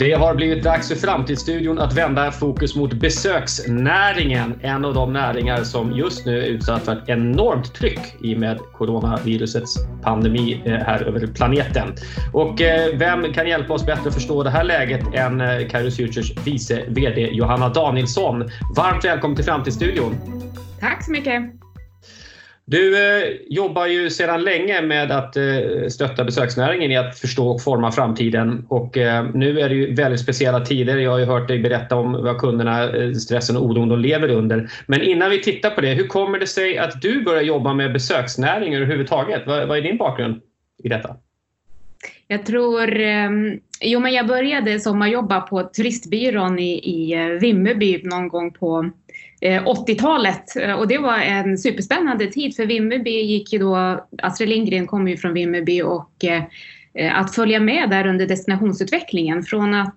Det har blivit dags för Framtidsstudion att vända fokus mot besöksnäringen. En av de näringar som just nu är utsatt för ett enormt tryck i och med coronavirusets pandemi eh, här över planeten. Och eh, vem kan hjälpa oss bättre att förstå det här läget än eh, Kairos Futures vice VD Johanna Danielsson. Varmt välkommen till Framtidsstudion. Tack så mycket. Du eh, jobbar ju sedan länge med att eh, stötta besöksnäringen i att förstå och forma framtiden. Och, eh, nu är det ju väldigt speciella tider. Jag har ju hört dig berätta om vad kunderna, eh, stressen och oron de lever under. Men innan vi tittar på det, hur kommer det sig att du börjar jobba med besöksnäring överhuvudtaget? Vad, vad är din bakgrund i detta? Jag tror... Ehm, jo, men jag började sommarjobba på turistbyrån i, i eh, Vimmerby någon gång på Eh, 80-talet. Eh, och det var en superspännande tid för Vimmerby gick ju då... Astrid Lindgren kommer ju från Vimmerby och eh, att följa med där under destinationsutvecklingen från att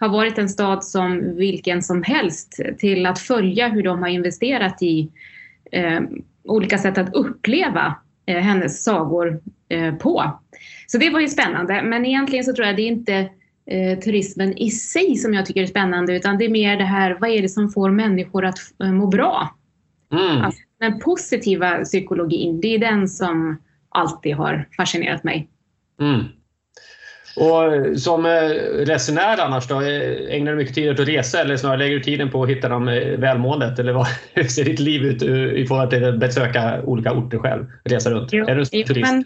ha varit en stad som vilken som helst till att följa hur de har investerat i olika sätt att uppleva hennes sagor på. Så det var ju spännande, men egentligen så tror jag det är inte eh, turismen i sig som jag tycker är spännande, utan det är mer det här, vad är det som får människor att eh, må bra? Mm. Alltså, den positiva psykologin, det är den som alltid har fascinerat mig. Mm. Och som eh, resenär annars då, eh, ägnar du mycket tid åt att resa eller snarare lägger du tiden på att hitta eh, välmåendet? Eller vad, hur ser ditt liv ut eh, i förhållande till att besöka olika orter själv? Resa runt? Jo, är du en turist? men-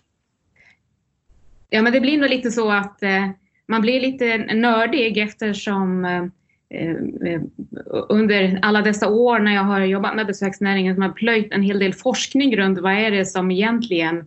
Ja, men det blir nog lite så att eh, man blir lite nördig eftersom eh, eh, under alla dessa år när jag har jobbat med besöksnäringen som har plöjt en hel del forskning runt vad är det som egentligen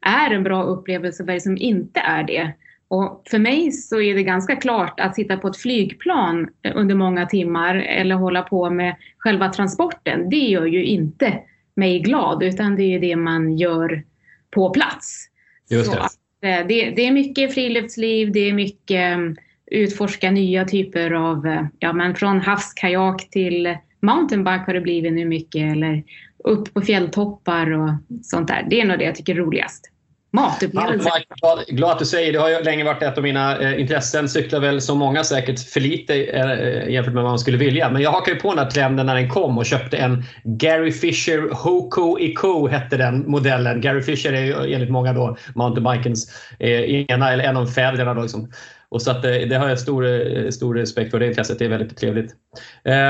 är en bra upplevelse och vad är det som inte är det. Och för mig så är det ganska klart att sitta på ett flygplan under många timmar eller hålla på med själva transporten, det gör ju inte mig glad utan det är det man gör på plats. Just Så det. eh, Eh, det, det är mycket friluftsliv, det är mycket mm, utforska nya typer av, eh, ja men från havskajak till mountainbike har det blivit nu mycket eller upp på fjälltoppar och sånt där. Det är nog det jag tycker är roligast. Matupplevelser. Glad, glad att du säger det. har ju länge varit ett av mina eh, intressen. Cyklar väl som många säkert för lite eh, jämfört med vad man skulle vilja. Men jag hakade på den här trenden när den kom och köpte en Gary Fisher Hoco Eco hette den modellen. Gary Fisher är ju enligt många då mountainbikens eh, ena eller en av fäderna. Då liksom. Och så att, det, det har jag stor, eh, stor respekt för. Det intresset det är väldigt trevligt.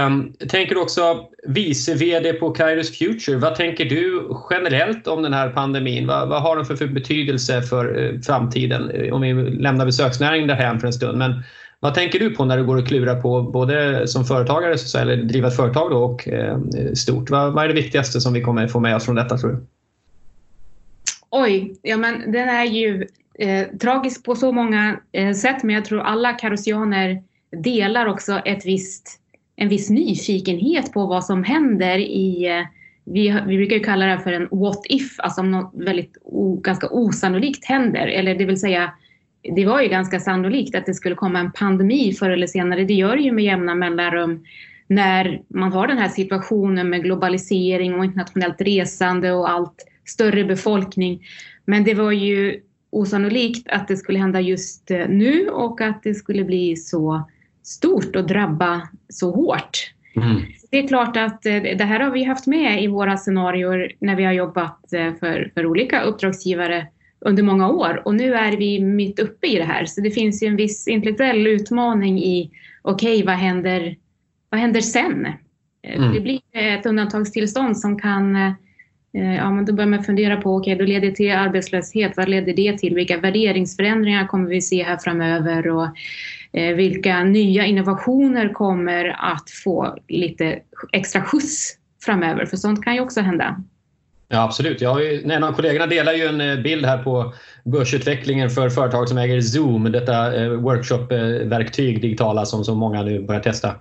Um, tänker du också vice VD på Kairos Future. Vad tänker du generellt om den här pandemin? Vad, vad har den för, för betydelse för eh, framtiden? Om vi lämnar besöksnäringen därhän för en stund. Men vad tänker du på när du går och klurar på både som företagare så, säga, eller driva ett företag då, och eh, stort? Vad, vad är det viktigaste som vi kommer få med oss från detta tror du? Oj, ja men den är ju eh, tragisk på så många eh, sätt men jag tror alla karosianer delar också ett visst, en viss nyfikenhet på vad som händer i eh, vi, vi brukar ju kalla det här för en what if, alltså om något väldigt o, ganska osannolikt händer. Eller det vill säga, det var ju ganska sannolikt att det skulle komma en pandemi förr eller senare. Det gör det ju med jämna mellanrum när man har den här situationen med globalisering och internationellt resande och allt större befolkning. Men det var ju osannolikt att det skulle hända just eh, nu och att det skulle bli så stort och drabba så hårt. Det är klart att eh, det här har vi haft med i våra scenarier när vi har jobbat eh, för, för olika uppdragsgivare under många år och nu är vi mitt uppe i det här. Så det finns ju en viss intellektuell utmaning i okej, vad händer, vad händer sen? Mm. Det blir ett undantagstillstånd som kan Eh, ja, men då börjar man fundera på, okej, då leder det till arbetslöshet. Vad leder det till? Vilka värderingsförändringar kommer vi se här framöver? Och eh, vilka nya innovationer kommer att få lite extra skjuts framöver? För sånt kan ju också hända. Ja, absolut. Jag har ju, en av kollegorna delar ju en eh, bild här på börsutvecklingen för företag som äger Zoom, detta eh, workshop-verktyg digitala som så många nu börjar testa.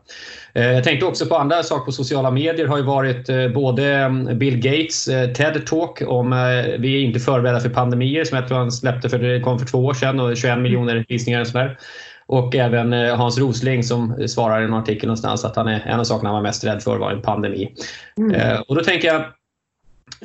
Eh, Jag tänkte också på andra saker på sociala medier har ju varit både mm, Bill Gates TED-talk om vi är inte förberedda för pandemier som jag tror han släppte för det kom för två år sedan och 21 miljoner visningar och sådär. Och även Hans Rosling som svarar i en artikel någonstans att han är, en av sakerna han var mest rädd för var en pandemi. Mm. Och då tänker jag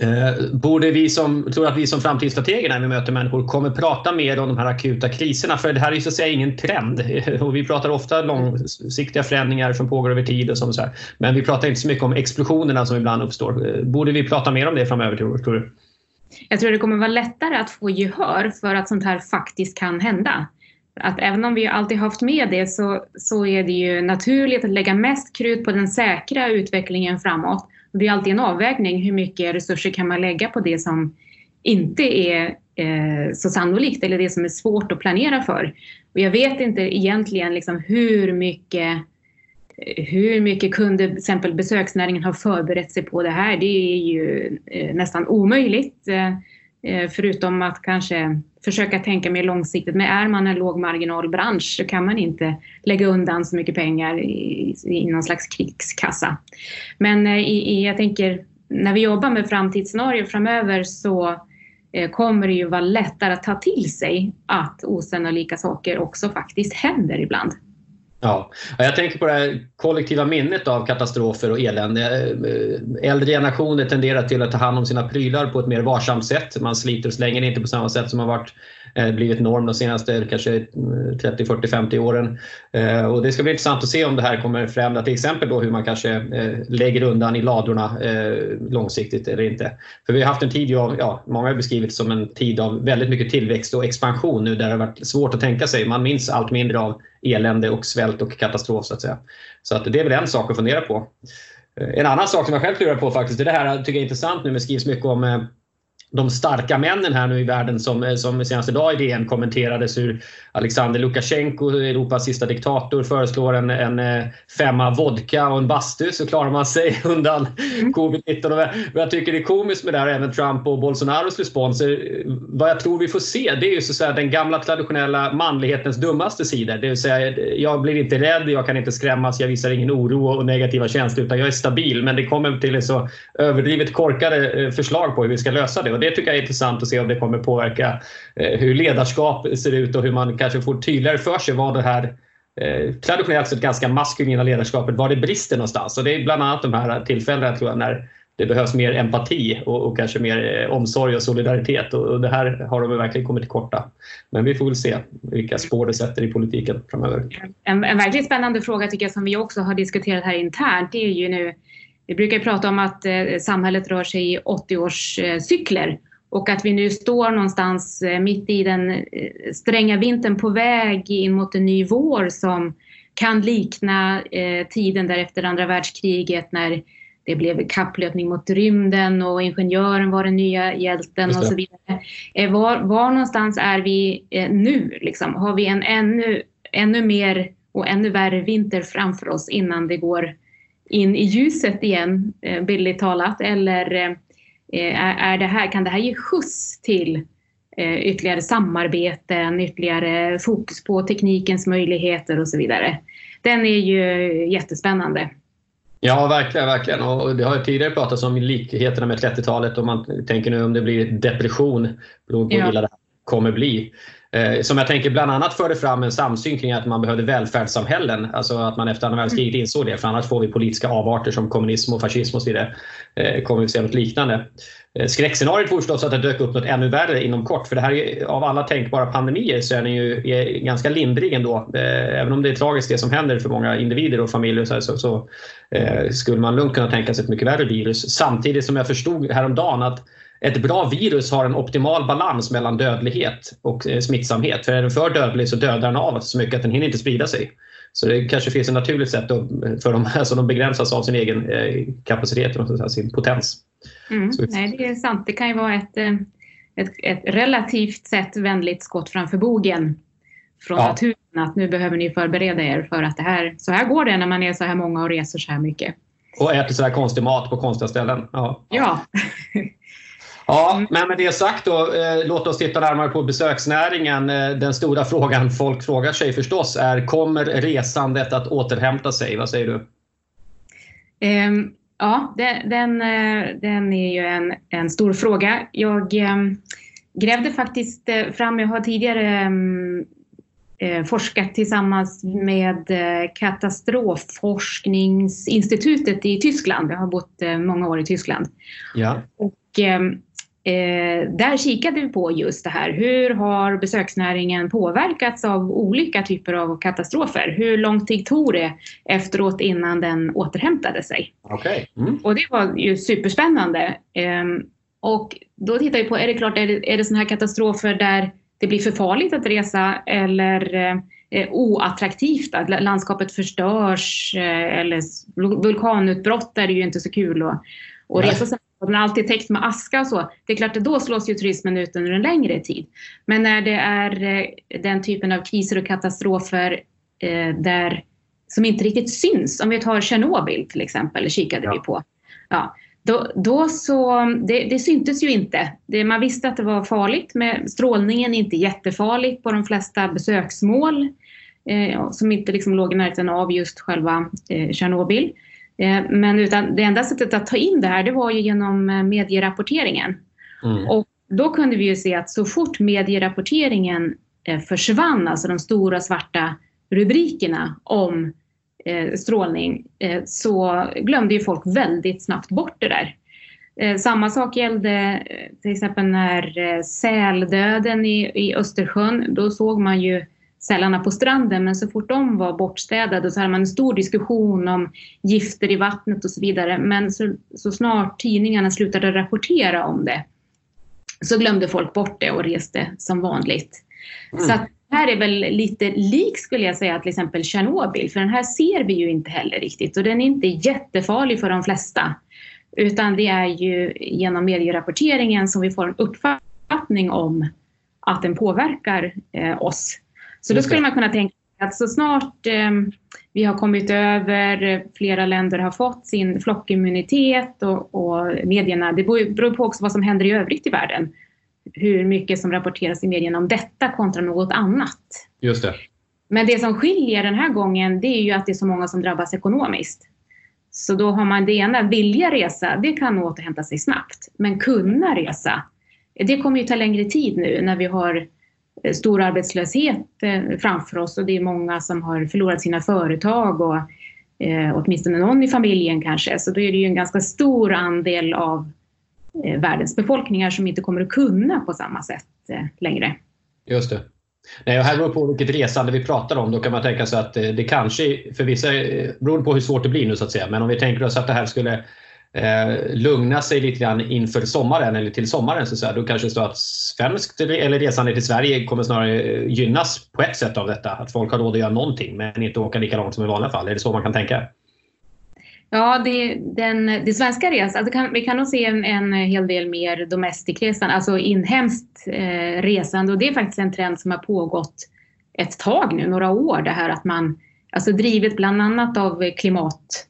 Eh, borde vi som, tror att vi som framtidsstrateger när vi möter människor kommer prata mer om de här akuta kriserna? För det här är ju så att säga ingen trend. Och vi pratar ofta långsiktiga förändringar som pågår över tid. Och så här. Men vi pratar inte så mycket om explosionerna som ibland uppstår. Eh, borde vi prata mer om det framöver tror du? Jag tror det kommer vara lättare att få gehör för att sånt här faktiskt kan hända. Att även om vi alltid haft med det så, så är det ju naturligt att lägga mest krut på den säkra utvecklingen framåt det är alltid en avvägning. Hur mycket resurser kan man lägga på det som inte är eh, så sannolikt eller det som är svårt att planera för. Och jag vet inte egentligen liksom hur mycket hur mycket kunde till exempel besöksnäringen ha förberett sig på det här? Det är ju eh, nästan omöjligt. Eh, Eh, förutom att kanske försöka tänka mer långsiktigt. Men är man en lågmarginalbransch så kan man inte lägga undan så mycket pengar i, i någon slags krigskassa. Men eh, i, i, jag tänker, när vi jobbar med framtidsscenarier framöver så eh, kommer det ju vara lättare att ta till sig att osannolika saker också faktiskt händer ibland. Ja, jag tänker på det här kollektiva minnet av katastrofer och elände. Eh, äldre generationer tenderar till att ta hand om sina prylar på ett mer varsamt sätt. Man sliter och slänger inte på samma sätt som man varit, Eh, blivit norm de senaste kanske 30, 40, 50 åren. Eh, och det ska bli intressant att se om det här kommer förändra till exempel då hur man kanske eh, lägger undan i ladorna långsiktigt eller inte. För vi har haft en tid, av, ja, många har beskrivit som en tid av väldigt mycket tillväxt och expansion nu där det har varit svårt att tänka sig. Man minns allt mindre av elände och svält och katastrof så att säga. Så att det är väl en sak att fundera på. En annan sak som jag själv klurar på faktiskt, det här tycker jag är intressant nu, det skrivs mycket om de starka männen här nu i världen som, eh, som senast idag i DN kommenterades hur Alexander Lukasjenko, Europas sista diktator, föreslår en, en eh, femma vodka och en bastu så klarar man sig undan mm. covid-19. Och jag tycker det är komiskt med det här, även Trump och Bolsonaros responser. Vad jag tror vi får se det är ju så att säga, den gamla traditionella manlighetens dummaste sida. Det vill säga, jag blir inte rädd, jag kan inte skrämmas, jag visar ingen oro och negativa känslor utan jag är stabil. Men det kommer till så överdrivet korkade eh, förslag på hur vi ska lösa det. Och det tycker jag är intressant att se om det kommer påverka eh, hur ledarskap ser ut och hur man kanske får tydligare för sig vad det här eh, traditionellt sett ganska maskulina ledarskapet, var det brister någonstans. Och det är bland annat de här tillfällena tror jag när det behövs mer empati och, och kanske mer eh, omsorg och solidaritet. Och, och, det här har de verkligen kommit till korta. Men vi får väl se vilka spår det sätter i politiken framöver. En, en verkligt spännande fråga tycker jag som vi också har diskuterat här internt det är ju nu vi brukar prata om att eh, samhället rör sig i 80-årscykler eh, och att vi nu står någonstans eh, mitt i den eh, stränga vintern på väg in mot en ny vår som kan likna tiden därefter andra världskriget när det blev kapplöpning mot rymden och ingenjören var den nya hjälten och så vidare. Var, var någonstans är vi nu? Liksom? Har vi en ännu, ännu mer och ännu värre vinter framför oss innan det går in i ljuset igen, bildligt talat? Eller Eh, är det här, kan det här ge skjuts till eh, ytterligare samarbeten, ytterligare fokus på teknikens möjligheter och så vidare. Den är ju jättespännande. Ja, verkligen. verkligen. Och det har ju tidigare pratats om likheterna med 30-talet och man tänker nu om det blir depression beroende på hur illa det kommer bli. Eh, som jag tänker bland annat förde fram en samsyn kring att man behövde välfärdssamhällen. Alltså att man efter andra världskriget mm. insåg det. För annars får vi politiska avarter som kommunism och fascism och så vidare. Eh, kommer vi se något liknande. Eh, skräckscenariot vore förstås att det dök upp något ännu värre inom kort. För det här är, av alla tänkbara pandemier så är den ju är ganska lindrig ändå. Även om det är tragiskt det som händer för många individer och familjer så, så, så skulle man lugnt kunna tänka sig ett mycket värre virus. Samtidigt som jag förstod häromdagen att ett bra virus har en optimal balans mellan dödlighet och eh, smittsamhet. För är den för dödlig så dödar den av så mycket att den hinner inte sprida sig. Så det kanske finns ett naturligt sätt för dem, alltså de begränsas av sin egen eh, kapacitet och sin potens. Mm, nej, det är sant. Det kan ju vara ett, eh, ett, ett relativt sett vänligt skott framför bogen från ja. naturen att nu behöver ni förbereda er för att det här, så här går det när man är så här många och reser så här mycket. Och äter så här konstig mat på konstiga ställen. Ja. ja. Ja, men med det sagt då, eh, låt oss titta närmare på besöksnäringen. Eh, den stora frågan folk frågar sig förstås är, kommer resandet att återhämta sig? Vad säger du? Um, ja, den, den, eh, den, är ju en, en stor fråga. Jag um, grävde faktiskt fram, jag har tidigare um, forskat tillsammans med katastrofforskningsinstitutet i Tyskland. Jag har bott många år i Tyskland. Ja. Och Eh, där kikade vi på just det här. Hur har besöksnäringen påverkats av olika typer av katastrofer? Hur lång tid tog det efteråt innan den återhämtade sig? Okay. Mm. Och det var ju superspännande. Eh, och då tittar vi på, är det klart, är det, är det sådana här katastrofer där det blir för farligt att resa eller eh, oattraktivt, att landskapet förstörs eh, eller vulkanutbrott är det ju inte så kul att, att resa sig och den är alltid täckt med aska och så. Det är klart att då slås ju turismen ut under en längre tid. Men när det är eh, den typen av kriser och katastrofer eh, där, som inte riktigt syns, om vi tar Tjernobyl till exempel, kikade ja. vi på. Ja, då, då så, det, det syntes ju inte. Det, man visste att det var farligt med strålningen, inte jättefarligt på de flesta besöksmål eh, som inte liksom låg i närheten av just själva eh, Tjernobyl. Eh, men utan det enda sättet att ta in det här det var ju genom eh, medierapporteringen. Mm. Och då kunde vi ju se att så fort medierapporteringen eh, försvann, alltså de stora svarta rubrikerna om strålning, så glömde ju folk väldigt snabbt bort det där. Samma sak gällde till exempel när säldöden i, i Östersjön. Då såg man ju sälarna på stranden men så fort de var bortstädade så hade man en stor diskussion om gifter i vattnet och så vidare. Men så, så snart tidningarna slutade rapportera om det så glömde folk bort det och reste som vanligt. Mm. Så att här är väl lite lik skulle jag säga till exempel Tjernobyl för den här ser vi ju inte heller riktigt och den är inte jättefarlig för de flesta. Utan det är ju genom medierapporteringen som vi får en uppfattning om att den påverkar eh, oss så då skulle man kunna tänka att så snart eh, vi har kommit över, flera länder har fått sin flockimmunitet och, och medierna, det beror på också vad som händer i övrigt i världen. Hur mycket som rapporteras i medierna om detta kontra något annat. Just det. Men det som skiljer den här gången det är ju att det är så många som drabbas ekonomiskt. Så då har man det ena, vilja resa, det kan återhämta sig snabbt. Men kunna resa, det kommer ju ta längre tid nu när vi har Eh, Eh, stor arbetslöshet eh, framför oss och det är många som har förlorat sina företag och eh, åtminstone någon i familjen kanske. Så då är det ju en ganska stor andel av eh, världens befolkningar som inte kommer att kunna på samma sätt eh, längre. Just det. Nej, och här beror på vilket resande vi pratar om. Då kan man tänka sig att det, det kanske, för vissa, beror på hur svårt det blir nu så att säga, men om vi tänker oss att det här skulle eh, lugna sig lite grann inför sommaren eller till sommaren så, så här, då kanske det står att svenskt eller resande till Sverige kommer snarare eh, gynnas på ett sätt av detta. Att folk har råd att göra någonting men inte åka lika långt som i vanliga fall. Är det så man kan tänka? Ja, det, den, det svenska resan, alltså kan, vi kan nog se en, en hel del mer domestikresande, alltså inhemskt eh, resande och det är faktiskt en trend som har pågått ett tag nu, några år, det här att man, alltså drivet bland annat av klimat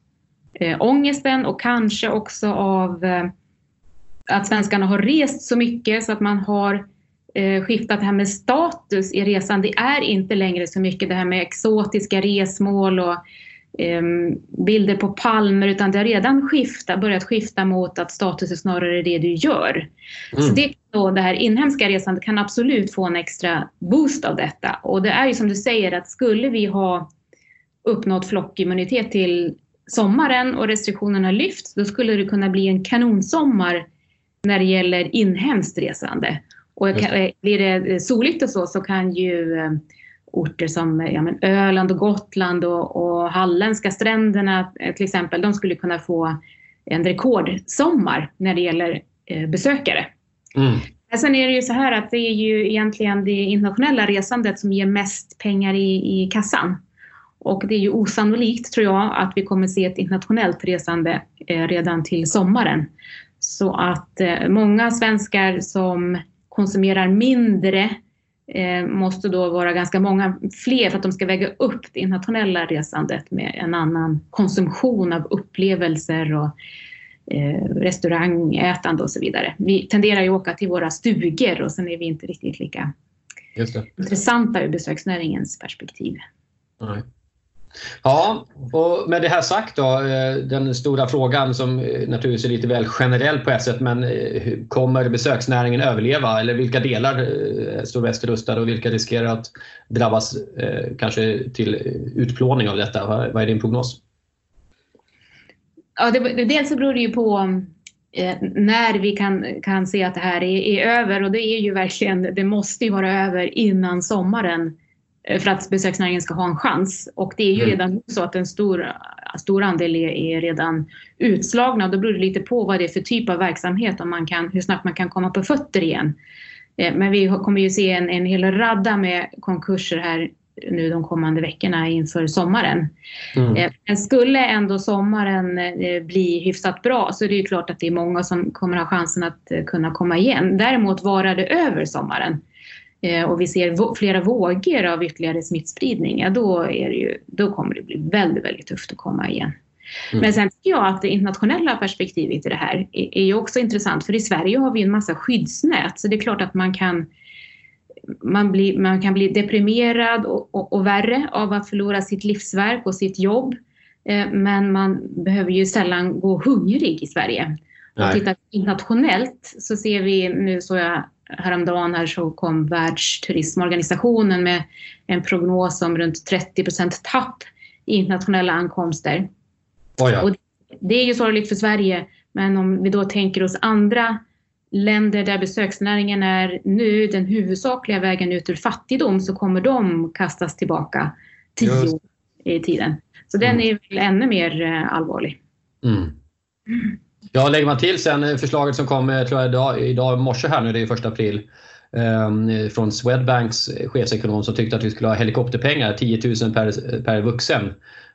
eh, ångesten och kanske också av eh, att svenskarna har rest så mycket så att man har eh, skiftat det här med status i resan. Det är inte längre så mycket det här med exotiska resmål och eh, bilder på palmer utan det har redan skiftat, börjat skifta mot att status är snarare det du gör. Mm. Så det, då, det här inhemska resandet kan absolut få en extra boost av detta. Och det är ju som du säger att skulle vi ha uppnått flockimmunitet till sommaren och restriktionerna lyfts, då skulle det kunna bli en kanonsommar när det gäller inhemskt resande. Och kan, blir det soligt och så, så kan ju eh, orter som ja, men Öland och Gotland och, och halländska stränderna eh, till exempel, de skulle kunna få en rekordsommar när det gäller eh, besökare. Mm. Sen är det ju så här att det är ju egentligen det internationella resandet som ger mest pengar i, i kassan. Och det är ju osannolikt, tror jag, att vi kommer se ett internationellt resande eh, redan till sommaren. Så att eh, många svenskar som konsumerar mindre eh, måste då vara ganska många fler för att de ska väga upp det internationella resandet med en annan konsumtion av upplevelser och restaurangätande och så vidare. Vi tenderar ju att åka till våra stugor och sen är vi inte riktigt lika intressanta ur besöksnäringens perspektiv. Nej. Ja, och med det här sagt då, eh, den stora frågan som eh, naturligtvis är lite väl generell på ett sätt, men eh, kommer besöksnäringen överleva? Eller vilka delar står bäst rustade och vilka riskerar att drabbas kanske till utplåning av detta? Vad är din prognos? Ja, det, dels så beror det ju på när vi kan, kan se att det här är, är, över och det är ju verkligen, det måste ju vara över innan sommaren för att besöksnäringen ska ha en chans. Och det är ju mm. redan så att en stor, stor andel är, är redan utslagna. Då beror det lite på vad det är för typ av verksamhet och man kan, hur snabbt man kan komma på fötter igen. Men vi kommer ju se en, en hel radda med konkurser här nu de kommande veckorna inför sommaren. Mm. Eh, men skulle ändå sommaren eh, bli hyfsat bra så är det ju klart att det är många som kommer ha chansen att eh, kunna komma igen. Däremot varar det över sommaren och vi ser flera vågor av ytterligare smittspridning, ja, då, är det ju, då kommer det bli väldigt, väldigt tufft att komma igen. Mm. Men sen tycker jag att det internationella perspektivet i det här är, är också intressant, för i Sverige har vi en massa skyddsnät, så det är klart att man kan man, blir, man kan bli deprimerad och, och, och, värre av att förlora sitt livsverk och sitt jobb. Eh, men man behöver ju sällan gå hungrig i Sverige. Nej. Och tittar internationellt så ser vi, nu så jag häromdagen här så kom Världsturismorganisationen med en prognos om runt 30 procent tapp i internationella ankomster. Oh ja. och det är ju sorgligt för Sverige, men om vi då tänker oss andra länder där besöksnäringen är nu den huvudsakliga vägen ut ur fattigdom så kommer de kastas tillbaka tio år i tiden. Så den mm. är väl ännu mer eh, allvarlig. Mm. Ja, lägger man till sen eh, förslaget som kom eh, tror jag, idag, idag morse här nu, det är första april, eh, från Swedbanks chefsekonom som tyckte att vi skulle ha helikopterpengar, 10 000 per, per vuxen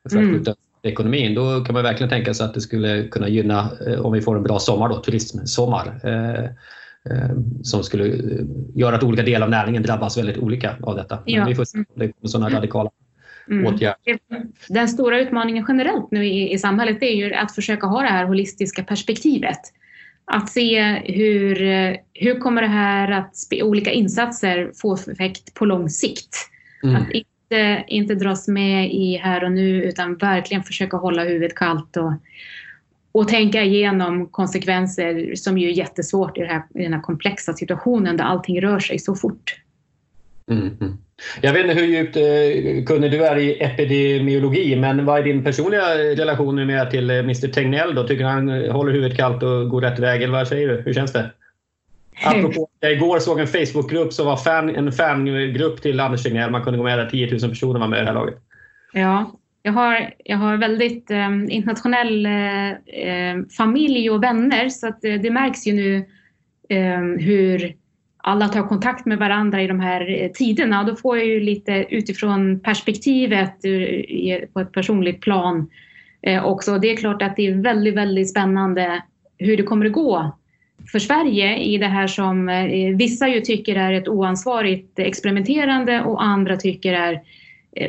för att mm ekonomin, då kan man verkligen tänka sig att det skulle kunna gynna, eh, om vi får en bra sommar, då, turismsommar, eh, eh, som skulle göra att olika delar av näringen drabbas väldigt olika av detta. Men ja. vi får se om det kommer sådana radikala mm. åtgärder. Den stora utmaningen generellt nu i, i samhället är ju att försöka ha det här holistiska perspektivet. Att se hur, hur kommer det här att olika insatser få effekt på lång sikt. Mm. Att inte, inte dras med i här och nu utan verkligen försöka hålla huvudet kallt och, och tänka igenom konsekvenser som ju är jättesvårt i, här, i den här komplexa situationen där allting rör sig så fort. Mm, mm. Jag vet inte hur djupt eh, kunnig du är i epidemiologi, men vad är din personliga relation med till eh, Mr Tegnell? Då? Tycker han håller huvudet kallt och går rätt väg, eller vad säger du? Hur känns det? Apropå, jag igår såg en Facebookgrupp som var fan, en fangrupp till Anders Tegnell. Man kunde gå med där. 10 000 personer var med i det här laget. Ja, jag har, jag har väldigt eh, internationell eh, familj och vänner så att det, märks ju nu eh, hur alla tar kontakt med varandra i de här eh, tiderna. Då får jag ju lite utifrån perspektivet eh, på ett personligt plan eh, också. Det är klart att det är väldigt, väldigt spännande hur det kommer att gå för Sverige i det här som vissa ju tycker är ett oansvarigt experimenterande och andra tycker är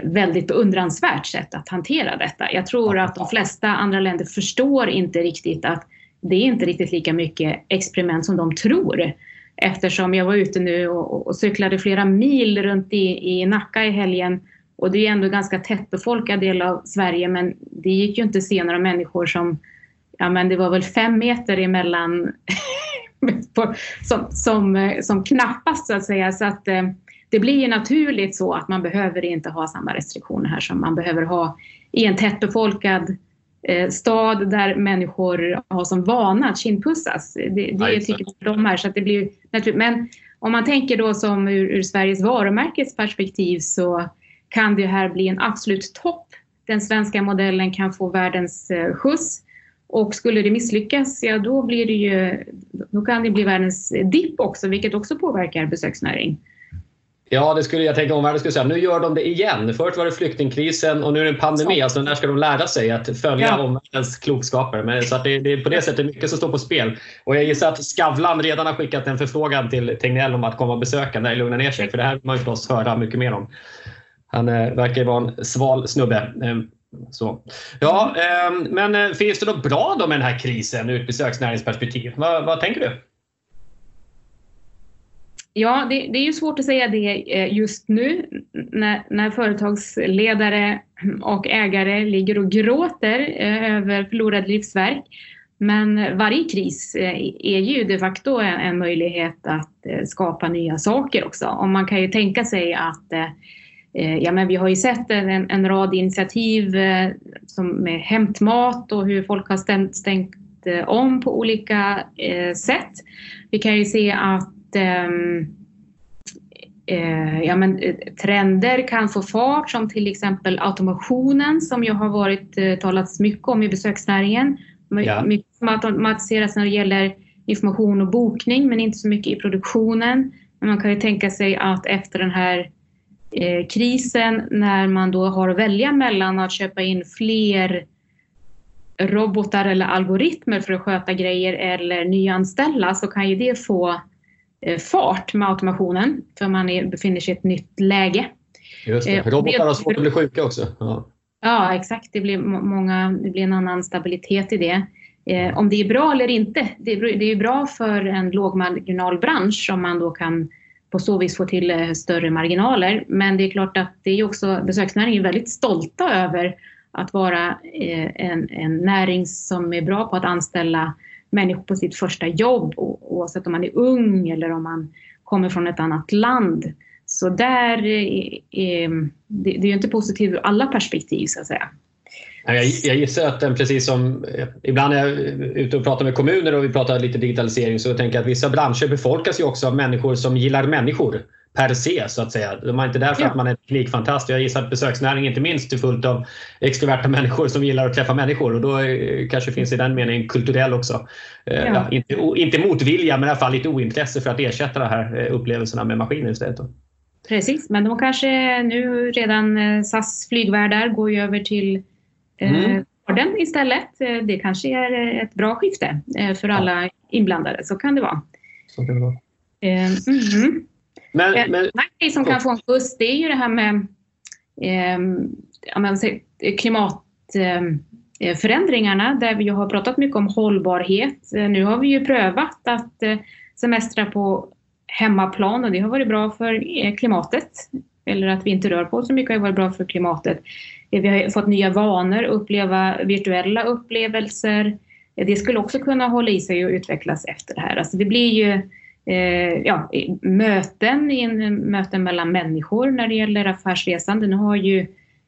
väldigt beundransvärt sätt att hantera detta. Jag tror att de flesta andra länder förstår inte riktigt att det är inte riktigt lika mycket experiment som de tror. Eftersom jag var ute nu och, och cyklade flera mil runt i, i Nacka i helgen och det är ändå en ganska tättbefolkad del av Sverige men det gick ju inte att se några människor som ja men det var väl fem meter emellan som, som, eh, som knappast så att säga. Så att eh, det blir ju naturligt så att man behöver inte ha samma restriktioner här som man behöver ha i en tättbefolkad eh, stad där människor har som vana att kindpussas. Det, det tycker de här. Så att det blir naturligt. Men om man tänker då som ur, ur Sveriges varumärkes perspektiv så kan det här bli en absolut topp. Den svenska modellen kan få världens eh, skjuts. Och skulle det misslyckas, ja då, blir det ju, då kan det bli världens dipp också, vilket också påverkar besöksnäring. Ja, det skulle jag tänka omvärlden skulle säga. Nu gör de det igen. Förut var det flyktingkrisen och nu är det en pandemi. Så. Alltså, när ska de lära sig att följa ja. omvärldens klokskaper? Men, så att det, det, är på det sättet mycket som står på spel. Och jag gissar att Skavlan redan har skickat en förfrågan till Tegnell om att komma och besöka när det lugnar ner sig. För det här vill man ju förstås höra mycket mer om. Han eh, verkar vara en sval snubbe. Eh, så. Ja, eh, men finns det något bra då med den här krisen ur ett besöksnäringsperspektiv? Vad, vad tänker du? Ja, det, det, är ju svårt att säga det eh, just nu när, när, företagsledare och ägare ligger och gråter eh, över förlorad livsverk. Men varje kris eh, är ju de facto en möjlighet att skapa nya saker också. Och man kan ju tänka sig att ja, men vi har ju sett en, en rad initiativ som med hämtmat och hur folk har stängt, stängt om på olika sätt. Vi kan ju se att ehm, ja, men, trender kan få fart som till exempel automationen som ju har varit talats mycket om i besöksnäringen. Ja. Mycket som automatiseras när det gäller information och bokning men inte så mycket i produktionen. Men man kan ju tänka sig att efter den här eh, krisen när man då har att välja mellan att köpa in fler robotar eller algoritmer för att sköta grejer eller nyanställa så kan ju det få eh, fart med automationen för man är, befinner sig i ett nytt läge. Just det. Eh, robotar har svårt att bli sjuka också. Ja. ja, exakt. Det blir, många, det blir en annan stabilitet i det. Eh, om det är bra eller inte, det, det är bra för en lågmarginalbransch om man då kan på så vis få till eh, större marginaler. Men det är klart att det är också, besöksnäringen är väldigt stolta över att vara eh, en, en näring som är bra på att anställa människor på sitt första jobb oavsett om man är ung eller om man kommer från ett annat land. Så där är, är det, det är inte positivt ur alla perspektiv så att säga. Jag, jag gissar att den precis som ibland när jag är ute och pratar med kommuner och vi pratar lite digitalisering så tänker jag att vissa branscher befolkas ju också av människor som gillar människor per se så att säga. De är inte där för ja. att man är teknikfantast. Jag gissar att besöksnäringen inte minst är fullt av extroverta människor som gillar att träffa människor och då kanske finns i den meningen kulturell också. Eh, ja. Ja, inte, inte motvilja men i alla fall lite ointresse för att ersätta de här eh, upplevelserna med maskiner istället. Precis, men de kanske nu redan eh, SAS flygvärdar går ju över till mm. orden istället. Eh, det kanske är ett bra skifte eh, för alla inblandade. Så kan det vara. Så kan det vara. Mm. Men, men, en grej som kan få en skjuts det är ju det här med eh, klimatförändringarna där vi har pratat mycket om hållbarhet. Nu har vi ju prövat att semestra på hemmaplan och det har varit bra för klimatet. Eller att vi inte rör på oss så mycket har varit bra för klimatet. Vi har fått nya vanor, uppleva virtuella upplevelser. Det skulle också kunna hålla i sig och utvecklas efter det här. Alltså det blir ju eh, ja, möten, möten mellan människor när det gäller affärsresande. Nu har ju,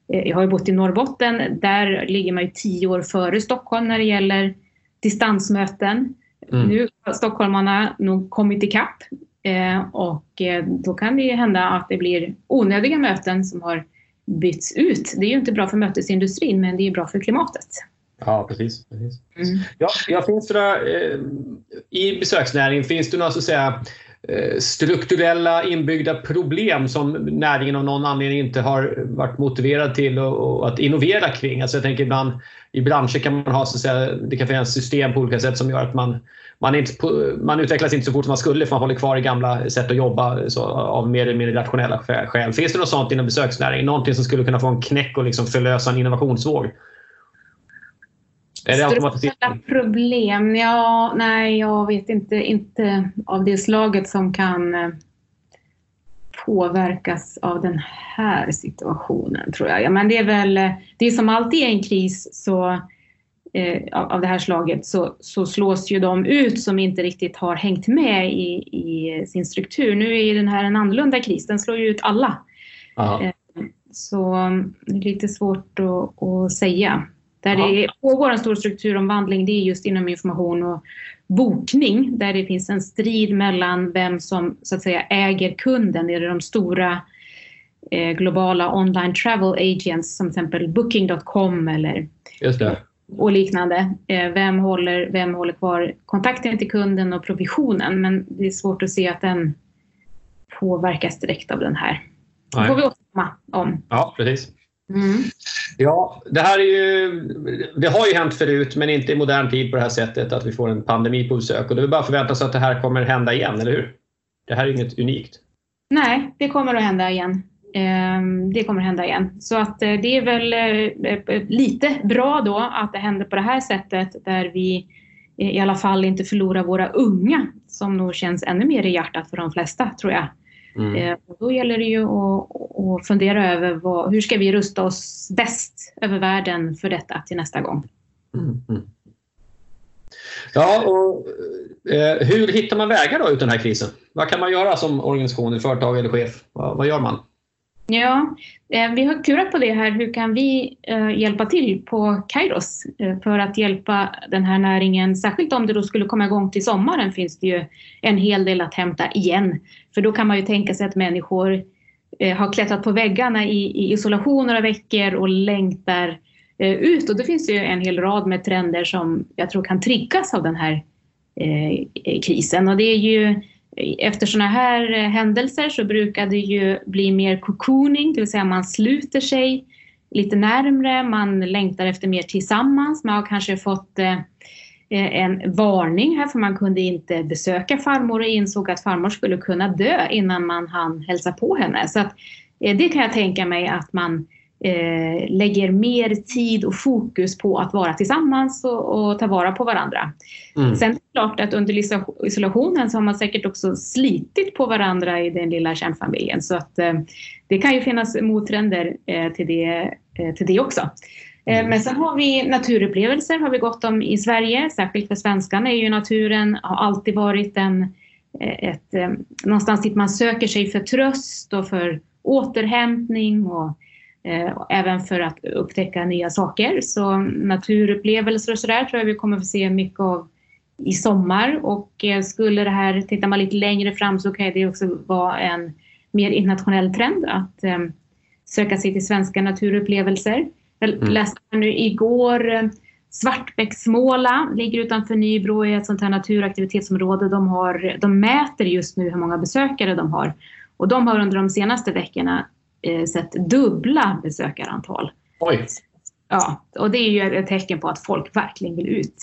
eh, jag har ju bott i Norrbotten, där ligger man ju tio år före Stockholm när det gäller distansmöten. Mm. Nu har stockholmarna nog kommit ikapp eh, och eh, då kan det ju hända att det blir onödiga möten som har byts ut. Det är ju inte bra för mötesindustrin men det är bra för klimatet. Ja, precis. precis. Mm. Ja, ja, finns det eh, i besöksnäringen, finns det några så att säga, eh, strukturella inbyggda problem som näringen av någon anledning inte har varit motiverad till och, och att innovera kring? Alltså jag tänker ibland i branscher kan man ha så att säga, det kan finnas system på olika sätt som gör att man man, inte, man utvecklas inte så fort som man skulle för man håller kvar i gamla sätt att jobba så, av mer eller mindre rationella skäl. Finns det något sånt inom besöksnäringen? Någonting som skulle kunna få en knäck och liksom förlösa en innovationsvåg? Är det Strukturella problem? Ja, nej, jag vet inte. Inte av det slaget som kan eh, påverkas av den här situationen, tror jag. Ja, men det är väl, eh, det är som alltid i en kris så eh, av det här slaget så, så slås ju de ut som inte riktigt har hängt med i, i sin struktur. Nu är den här en annorlunda kris, den slår ju ut alla. Eh, så det är lite svårt att, att säga. Där det pågår en stor strukturomvandling det är just inom information och bokning där det finns en strid mellan vem som så att säga äger kunden. Är det de stora eh, globala online travel agents som till exempel Booking.com eller och liknande. Eh, vem håller, vem håller kvar kontakten till kunden och provisionen? Men det är svårt att se att den påverkas direkt av den här. Det får vi återkomma om. Ja, precis. Mm. Ja, det här är ju, det har ju hänt förut men inte i modern tid på det här sättet att vi får en pandemi på besök och det är bara att förvänta sig att det här kommer hända igen, eller hur? Det här är inget unikt. Nej, det kommer att hända igen. Ehm, det kommer hända igen. Så att eh, det är väl eh, eh, lite bra då att det händer på det här sättet där vi i alla fall inte förlorar våra unga som nog känns ännu mer i hjärtat för de flesta tror jag. Mm. Och då gäller det ju att, att fundera över vad, hur ska vi rusta oss bäst över världen för detta till nästa gång. Mm. mm. Ja, och, eh, hur hittar man vägar då ut den här krisen? Vad kan man göra som organisation, företag eller chef? Vad, vad gör man? Ja, eh, vi har klurat på det här. Hur kan vi eh, hjälpa till på Kairos eh, för att hjälpa den här näringen? Särskilt om det då skulle komma igång till sommaren finns det ju en hel del att hämta igen. För då kan man ju tänka sig att människor har klättrat på väggarna i, isolation några veckor och längtar ut. Och då finns det ju en hel rad med trender som jag tror kan triggas av den här krisen. Och det är ju efter sådana här eh, händelser så brukar det ju bli mer cocooning, det vill säga man sluter sig lite närmre, man längtar efter mer tillsammans. Man har kanske fått eh, eh, en varning här för man kunde inte besöka farmor och insåg att farmor skulle kunna dö innan man hann hälsa på henne. Så att, det kan jag tänka mig att man eh, lägger mer tid och fokus på att vara tillsammans och, och ta vara på varandra. Mm. Sen är det klart att under isolationen så har man säkert också slitit på varandra i den lilla kärnfamiljen så att eh, det kan ju finnas mottrender eh, till, det, eh, till det också. Eh, mm. Men sen har vi naturupplevelser har vi gott om i Sverige, särskilt för svenskarna är ju naturen har alltid varit en, eh, ett, någonstans dit man söker sig för tröst och för återhämtning och även för att upptäcka nya saker. Så naturupplevelser och sådär tror jag vi kommer få se mycket av i sommar och eh, skulle det här, tittar man lite längre fram så kan det också vara en mer internationell trend att eh, söka sig till svenska naturupplevelser. Jag mm. läste nu igår Svartbäcksmåla ligger utanför Nybro i ett sånt här naturaktivitetsområde. De, har, de mäter just nu hur många besökare de har och de har under de senaste veckorna eh, sett dubbla besökarantal. Oj! Ja, och det är ju ett tecken på att folk verkligen vill ut.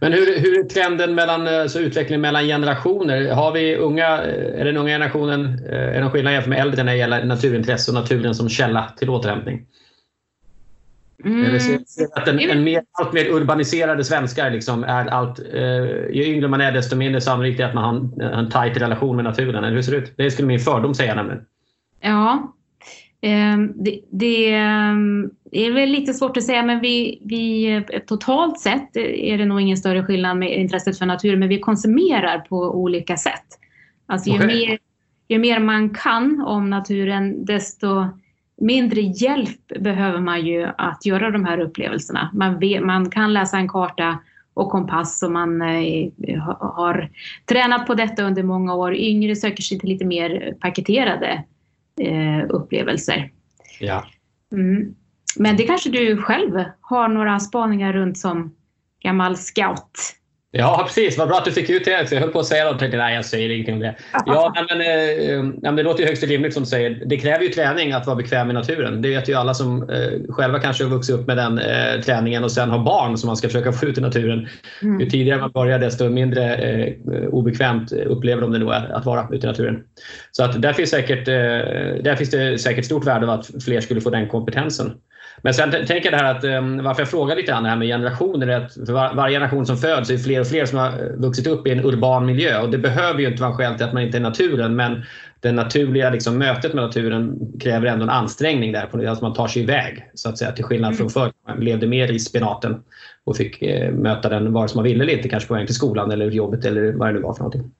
Men hur, hur är trenden mellan, eh, så utvecklingen mellan generationer? Har vi unga, eh, är den unga generationen, eh, är det någon skillnad jämfört med äldre när det gäller naturintresse och naturen som källa till återhämtning? Mm. Ser att en, en mer, allt mer urbaniserade svenskar liksom är allt... Eh, ju yngre man är desto mindre sannolikt är att man har en, en tajt relation med naturen. Eller hur ser det ut? Det skulle min fördom säga nämligen. Ja, det, det, ehm, är väl lite svårt att säga men vi, vi, totalt sett är det nog ingen större skillnad med intresset för naturen men vi konsumerar på olika sätt. Alltså ju, okay. mer, ju mer man kan om naturen desto mindre hjälp behöver man ju att göra de här upplevelserna. Man, vet, man kan läsa en karta och kompass och man eh, har tränat på detta under många år. Yngre söker sig till lite mer paketerade eh, upplevelser. Ja. Mm. Men det kanske du själv har några spaningar runt som gammal scout? Ja, precis. Vad bra att du fick ut det. Jag höll på att säga något. Nej, jag säger ingenting om det. Ja, men, eh, men det låter ju högst rimligt som du säger. Det kräver ju träning att vara bekväm i naturen. Det vet ju alla som eh, själva kanske har vuxit upp med den eh, träningen och sen har barn som man ska försöka få ut i naturen. Mm. Ju tidigare man börjar desto mindre eh, obekvämt upplever de det nog att vara ute i naturen. Så att där, finns säkert, eh, där finns det säkert stort värde av att fler skulle få den kompetensen. Men sen tänker jag det här att um, varför jag frågar lite grann det här med generationer är att för var, varje generation som föds är fler och fler som har vuxit upp i en urban miljö och det behöver ju inte vara skäl till att man inte är i naturen men det naturliga liksom, mötet med naturen kräver ändå en ansträngning där, på alltså man tar sig iväg så att säga till skillnad från mm. förr. Man levde mer i spenaten och fick eh, möta den vare sig man ville eller inte, kanske på väg till skolan eller jobbet eller vad det nu var för någonting.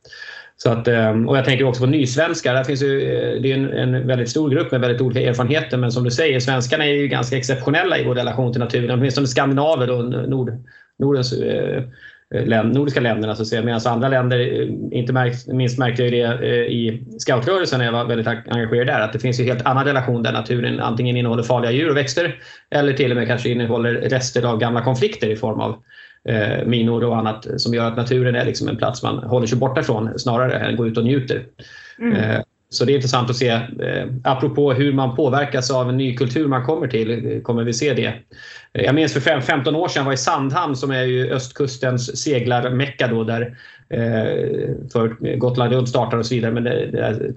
Så att, eh, och jag tänker också på nysvenskar. Där finns ju, eh, det är en, en, väldigt stor grupp med väldigt olika erfarenheter. Men som du säger, svenskarna är ju ganska exceptionella i vår relation till naturen. Åtminstone skandinaver och Nord, Nordens, eh, eh nordiska länderna. Så att säga. Medan andra länder, inte märkt, minst märkte jag det i scoutrörelsen när jag var väldigt engagerad där, att det finns en helt annan relation där naturen antingen innehåller farliga djur och växter eller till och med kanske innehåller rester av gamla konflikter i form av eh, minor och annat som gör att naturen är liksom en plats man håller sig borta ifrån snarare än går ut och njuter. Mm. Eh, så det är intressant att se. Eh, apropå hur man påverkas av en ny kultur man kommer till, kommer vi se det. Eh, jag minns för 15 år sedan var i Sandhamn som är ju östkustens seglarmecka då där Eh, för Gotland runt startar och så vidare. Men det, det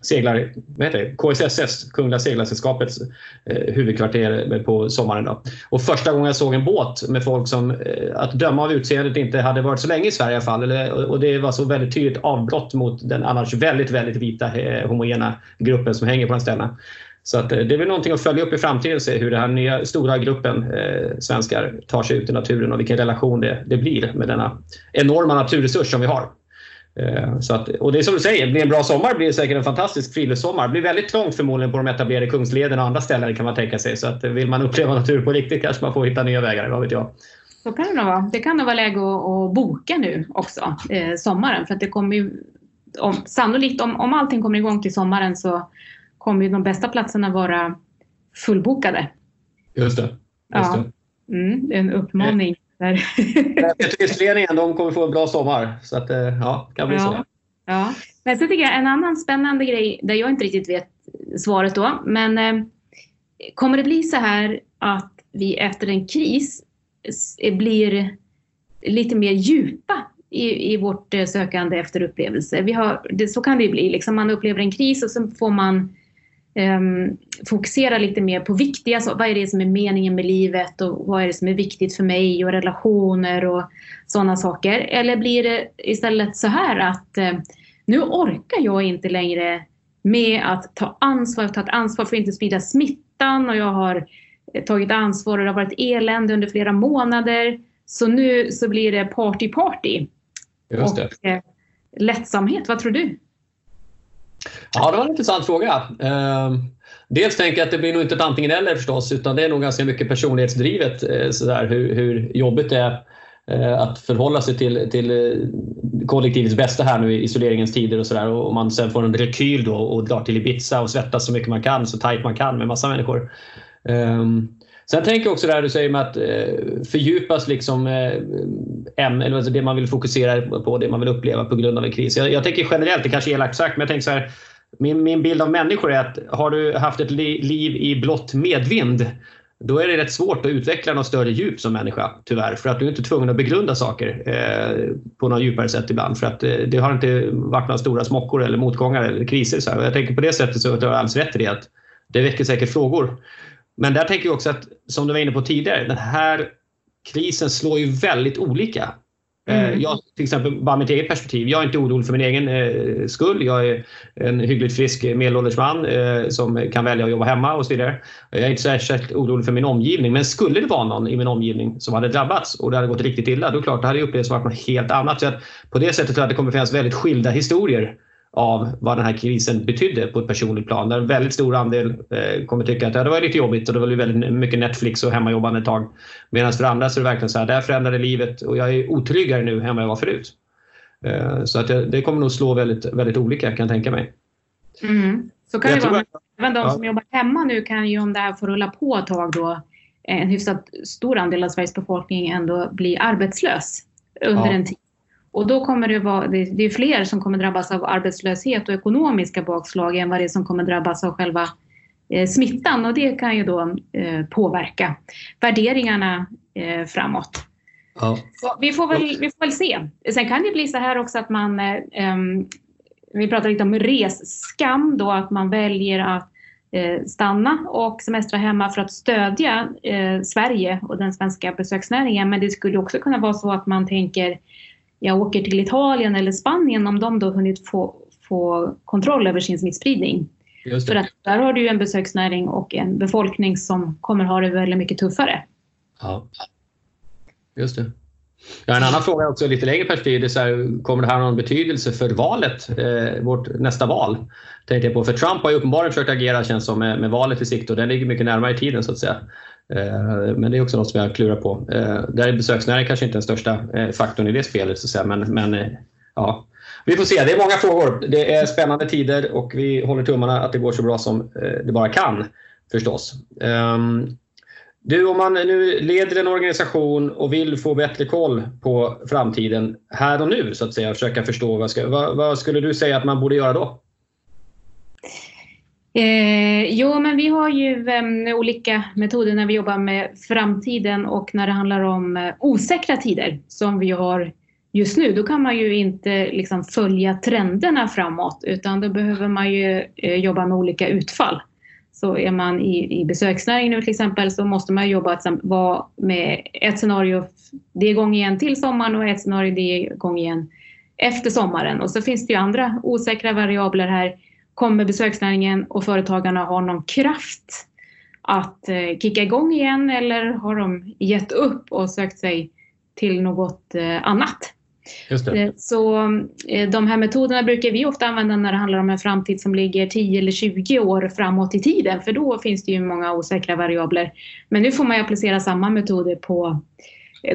seglar, vad heter det? KSSS, Kungliga Seglarsällskapets eh, huvudkvarter eh, på sommaren. Då. Och första gången jag såg en båt med folk som, eh, att döma av utseendet, inte hade varit så länge i Sverige i alla fall. och det var så väldigt tydligt avbrott mot den annars väldigt, väldigt vita eh, homogena gruppen som hänger på de ställena. Så att, eh, det är väl någonting att följa upp i framtiden och se hur den här nya stora gruppen eh, svenskar tar sig ut i naturen och vilken relation det, det blir med denna enorma naturresurs som vi har. Eh, så att, och det är som du säger, blir en bra sommar blir det säkert en fantastisk friluftssommar. Det blir väldigt trångt förmodligen på de etablerade Kungslederna och andra ställen kan man tänka sig. Så att eh, vill man uppleva natur på riktigt kanske man får hitta nya vägar, vad vet jag. Så kan det nog vara. Det kan nog vara läge att, att boka nu också, eh, sommaren. För att det kommer ju, om, sannolikt om, om allting kommer igång till sommaren så kommer ju de bästa platserna vara fullbokade. Just det. Just ja. det. Mm, en uppmaning. Turistföreningen de kommer få en bra sommar. Så att, eh, ja, kan bli ja. så. Ja. Men så tycker jag en annan spännande grej där jag inte riktigt vet svaret då. Men eh, kommer det bli så här att vi efter en kris blir lite mer djupa i, i vårt eh, sökande efter upplevelser. Vi har, det, så kan det ju bli. Liksom man upplever en kris och så får man fokusera lite mer på viktiga saker. Vad är det som är meningen med livet och vad är det som är viktigt för mig och relationer och sådana saker. Eller blir det istället så här att uh, nu orkar jag inte längre med att ta ansvar, ta ett ansvar för att inte sprida smittan och jag har tagit ansvar och det har varit elände under flera månader. Så nu så blir det party party. Just det. Och, eh, lättsamhet, vad tror du? Ja, det var en intressant fråga. Ehm, dels tänker jag att det blir nog inte ett antingen eller förstås utan det är nog ganska mycket personlighetsdrivet eh, sådär, hur, hur jobbigt det är eh, att förhålla sig till, till eh, kollektivets bästa här nu i isoleringens tider och sådär. Och man sen får en rekyl då och drar till Ibiza och svettas så mycket man kan, så tajt man kan med massa människor. Um, sen tänker jag också det här du säger med att eh, fördjupas liksom eh, eller alltså det man vill fokusera på, det man vill uppleva på grund av en kris. Jag, jag tänker generellt, det kanske är elakt sagt, men jag tänker så här. Min, min bild av människor är att har du haft ett liv i blott medvind då är det rätt svårt att utveckla något större djup som människa, tyvärr. För att du är inte tvungen att begrunda saker eh, på något djupare sätt ibland. För att eh, det har inte varit några stora smockor eller motgångar eller kriser. Så här. Jag tänker på det sättet så har jag alldeles rätt i det. Att det väcker säkert frågor. Men där tänker jag också att, som du var inne på tidigare, den här krisen slår ju väldigt olika. Eh, mm. Jag, till exempel, bara mitt eget perspektiv. Jag är inte orolig för min egen eh, skull. Jag är en hyggligt frisk medelålders man eh, som kan välja att jobba hemma och så vidare. Jag är inte särskilt orolig för min omgivning. Men skulle det vara någon i min omgivning som hade drabbats och det hade gått riktigt illa, då klart, det hade upplevts som något helt annat. Så på det sättet tror jag att det kommer finnas väldigt skilda historier av vad den här krisen betydde på ett personligt plan. Där en väldigt stor andel eh, kommer tycka att ja, det var lite jobbigt och det var väldigt mycket Netflix och hemmajobbande ett tag. Medan för andra så är det verkligen så här, det här förändrade livet och jag är otryggare nu än vad jag var förut. Eh, så att det, kommer nog slå väldigt, väldigt olika kan jag tänka mig. Mm. Så kan det vara. Att, Även de ja. som jobbar hemma nu kan ju om det här får rulla på ett tag då en hyfsat stor andel av Sveriges befolkning ändå bli arbetslös under ja. en tid. Och då kommer det vara, det är fler som kommer drabbas av arbetslöshet och ekonomiska bakslag än vad det är som kommer drabbas av själva eh, smittan och det kan ju då eh, påverka värderingarna eh, framåt. Ja. Vi, får väl, vi får väl se. Sen kan det bli så här också att man, vi pratar lite om resskam då, att man väljer att stanna och semestra hemma för att stödja Sverige och den svenska besöksnäringen. Men det skulle också kunna vara så att man tänker jag åker till Italien eller Spanien om de då hunnit få, få kontroll över sin smittspridning. För att där har du ju en besöksnäring och en befolkning som kommer ha det väldigt mycket tuffare. Ja, just det. Ja, en annan fråga också lite längre perspektiv. Är så här, kommer det här ha någon betydelse för valet, eh, vårt nästa val? Tänkte jag på. För Trump har ju uppenbarligen försökt agera känns som, med, med valet i sikte och den ligger mycket närmare i tiden så att säga. Eh, men det är också något som jag klurar på. Eh, där är besöksnäringen kanske inte den största eh, faktorn i det spelet. Så att säga. Men, men ja, vi får se. Det är många frågor. Det är spännande tider och vi håller tummarna att det går så bra som det bara kan förstås. Ehm, du, om man nu leder en organisation och vill få bättre koll på framtiden här och nu, så att säga, försöka förstå vad, ska, vad, vad skulle du säga att man borde göra då? Eh, jo, men vi har ju eh, olika metoder när vi jobbar med framtiden och när det handlar om eh, osäkra tider som vi har just nu. Då kan man ju inte liksom, följa trenderna framåt utan då behöver man ju eh, jobba med olika utfall. Så är man i, i besöksnäringen nu till exempel så måste man jobba liksom, med ett scenario, det är igång igen till sommaren och ett scenario, det är igång igen efter sommaren. Och så finns det ju andra osäkra variabler här Kommer besöksnäringen och företagarna ha någon kraft att eh, kicka igång igen eller har de gett upp och sökt sig till något eh, annat? Så de här metoderna brukar vi ofta använda när det handlar om en framtid som ligger 10 eller 20 år framåt i tiden, för då finns det ju många osäkra variabler. Men nu får man ju applicera samma metoder på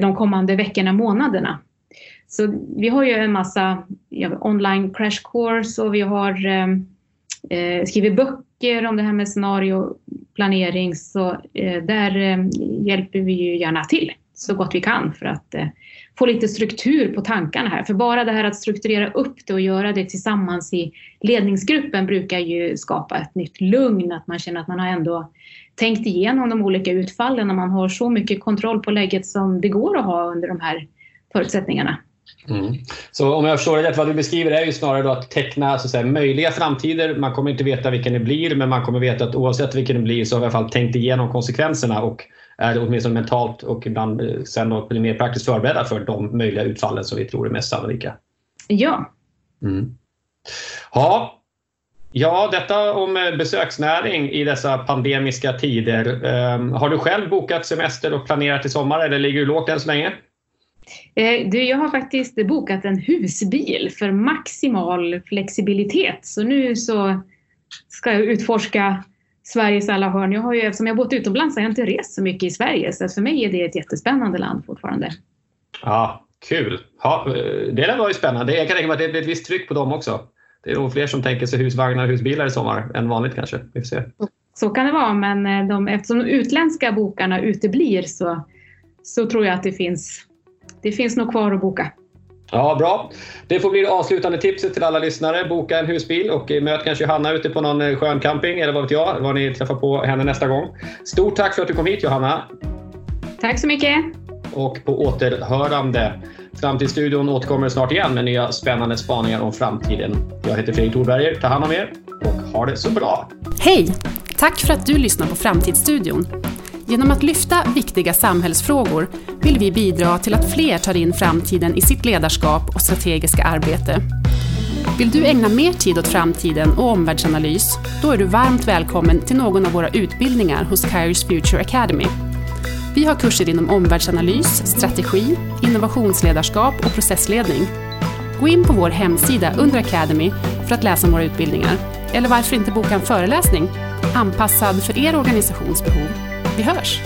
de kommande veckorna, månaderna. Så vi har ju en massa ja, online crash course och vi har eh, skriver böcker om det här med scenarioplanering. Så eh, där eh, hjälper vi ju gärna till så gott vi kan för att eh, få lite struktur på tankarna här. För bara det här att strukturera upp det och göra det tillsammans i ledningsgruppen brukar ju skapa ett nytt lugn, att man känner att man har ändå tänkt igenom de olika utfallen och man har så mycket kontroll på läget som det går att ha under de här förutsättningarna. Mm. Så om jag förstår det rätt, vad du beskriver är ju snarare att teckna så att säga, möjliga framtider. Man kommer inte veta vilken det blir, men man kommer veta att oavsett vilken det blir så har vi i alla fall tänkt igenom konsekvenserna och är åtminstone mentalt och ibland eh, sen då blir mer praktiskt förberedda för de möjliga utfallen som vi tror är mest sannolika. Ja. Mm. Ja, Ja, detta om eh, besöksnäring i dessa pandemiska tider. Um, har du själv bokat semester och planerat i sommar eller ligger du lågt än så länge? Eh, du, jag har faktiskt bokat en husbil för maximal flexibilitet. Så nu så ska jag utforska Sveriges alla hörn. Jag har ju, eftersom jag har bott utomlands har jag inte rest så mycket i Sverige så för mig är det ett jättespännande land fortfarande. Ja, Kul! Ja, eh, det där var ju spännande. Jag kan tänka mig att det blir ett visst tryck på dem också. Det är nog fler som tänker sig husvagnar och husbilar i sommar än vanligt kanske. Vi får se. Så kan det vara, men eh, de, eftersom de utländska bokarna uteblir så, så tror jag att det finns, det finns nog kvar att boka. Ja, bra. Det får bli det avslutande tipset till alla lyssnare. Boka en husbil och möt kanske Johanna ute på någon eh, skön camping eller vad vet jag, var ni träffar på henne nästa gång. Stort tack för att du kom hit Johanna. Tack så mycket. Och på återhörande. Framtidsstudion återkommer snart igen med nya spännande spaningar om framtiden. Jag heter Fredrik Thorberger. Ta hand om er och ha det så bra. Hej! Tack för att du lyssnar på Framtidsstudion. Genom att lyfta viktiga samhällsfrågor vill vi bidra till att fler tar in framtiden i sitt ledarskap och strategiska arbete. Vill du ägna mer tid åt framtiden och omvärldsanalys? Då är du varmt välkommen till någon av våra utbildningar hos Kairos Future Academy. Vi har kurser inom omvärldsanalys, strategi, innovationsledarskap och processledning. Gå in på vår hemsida under Academy för att läsa om våra utbildningar. Eller varför inte boka en föreläsning anpassad för er organisations behov. Vi hörs!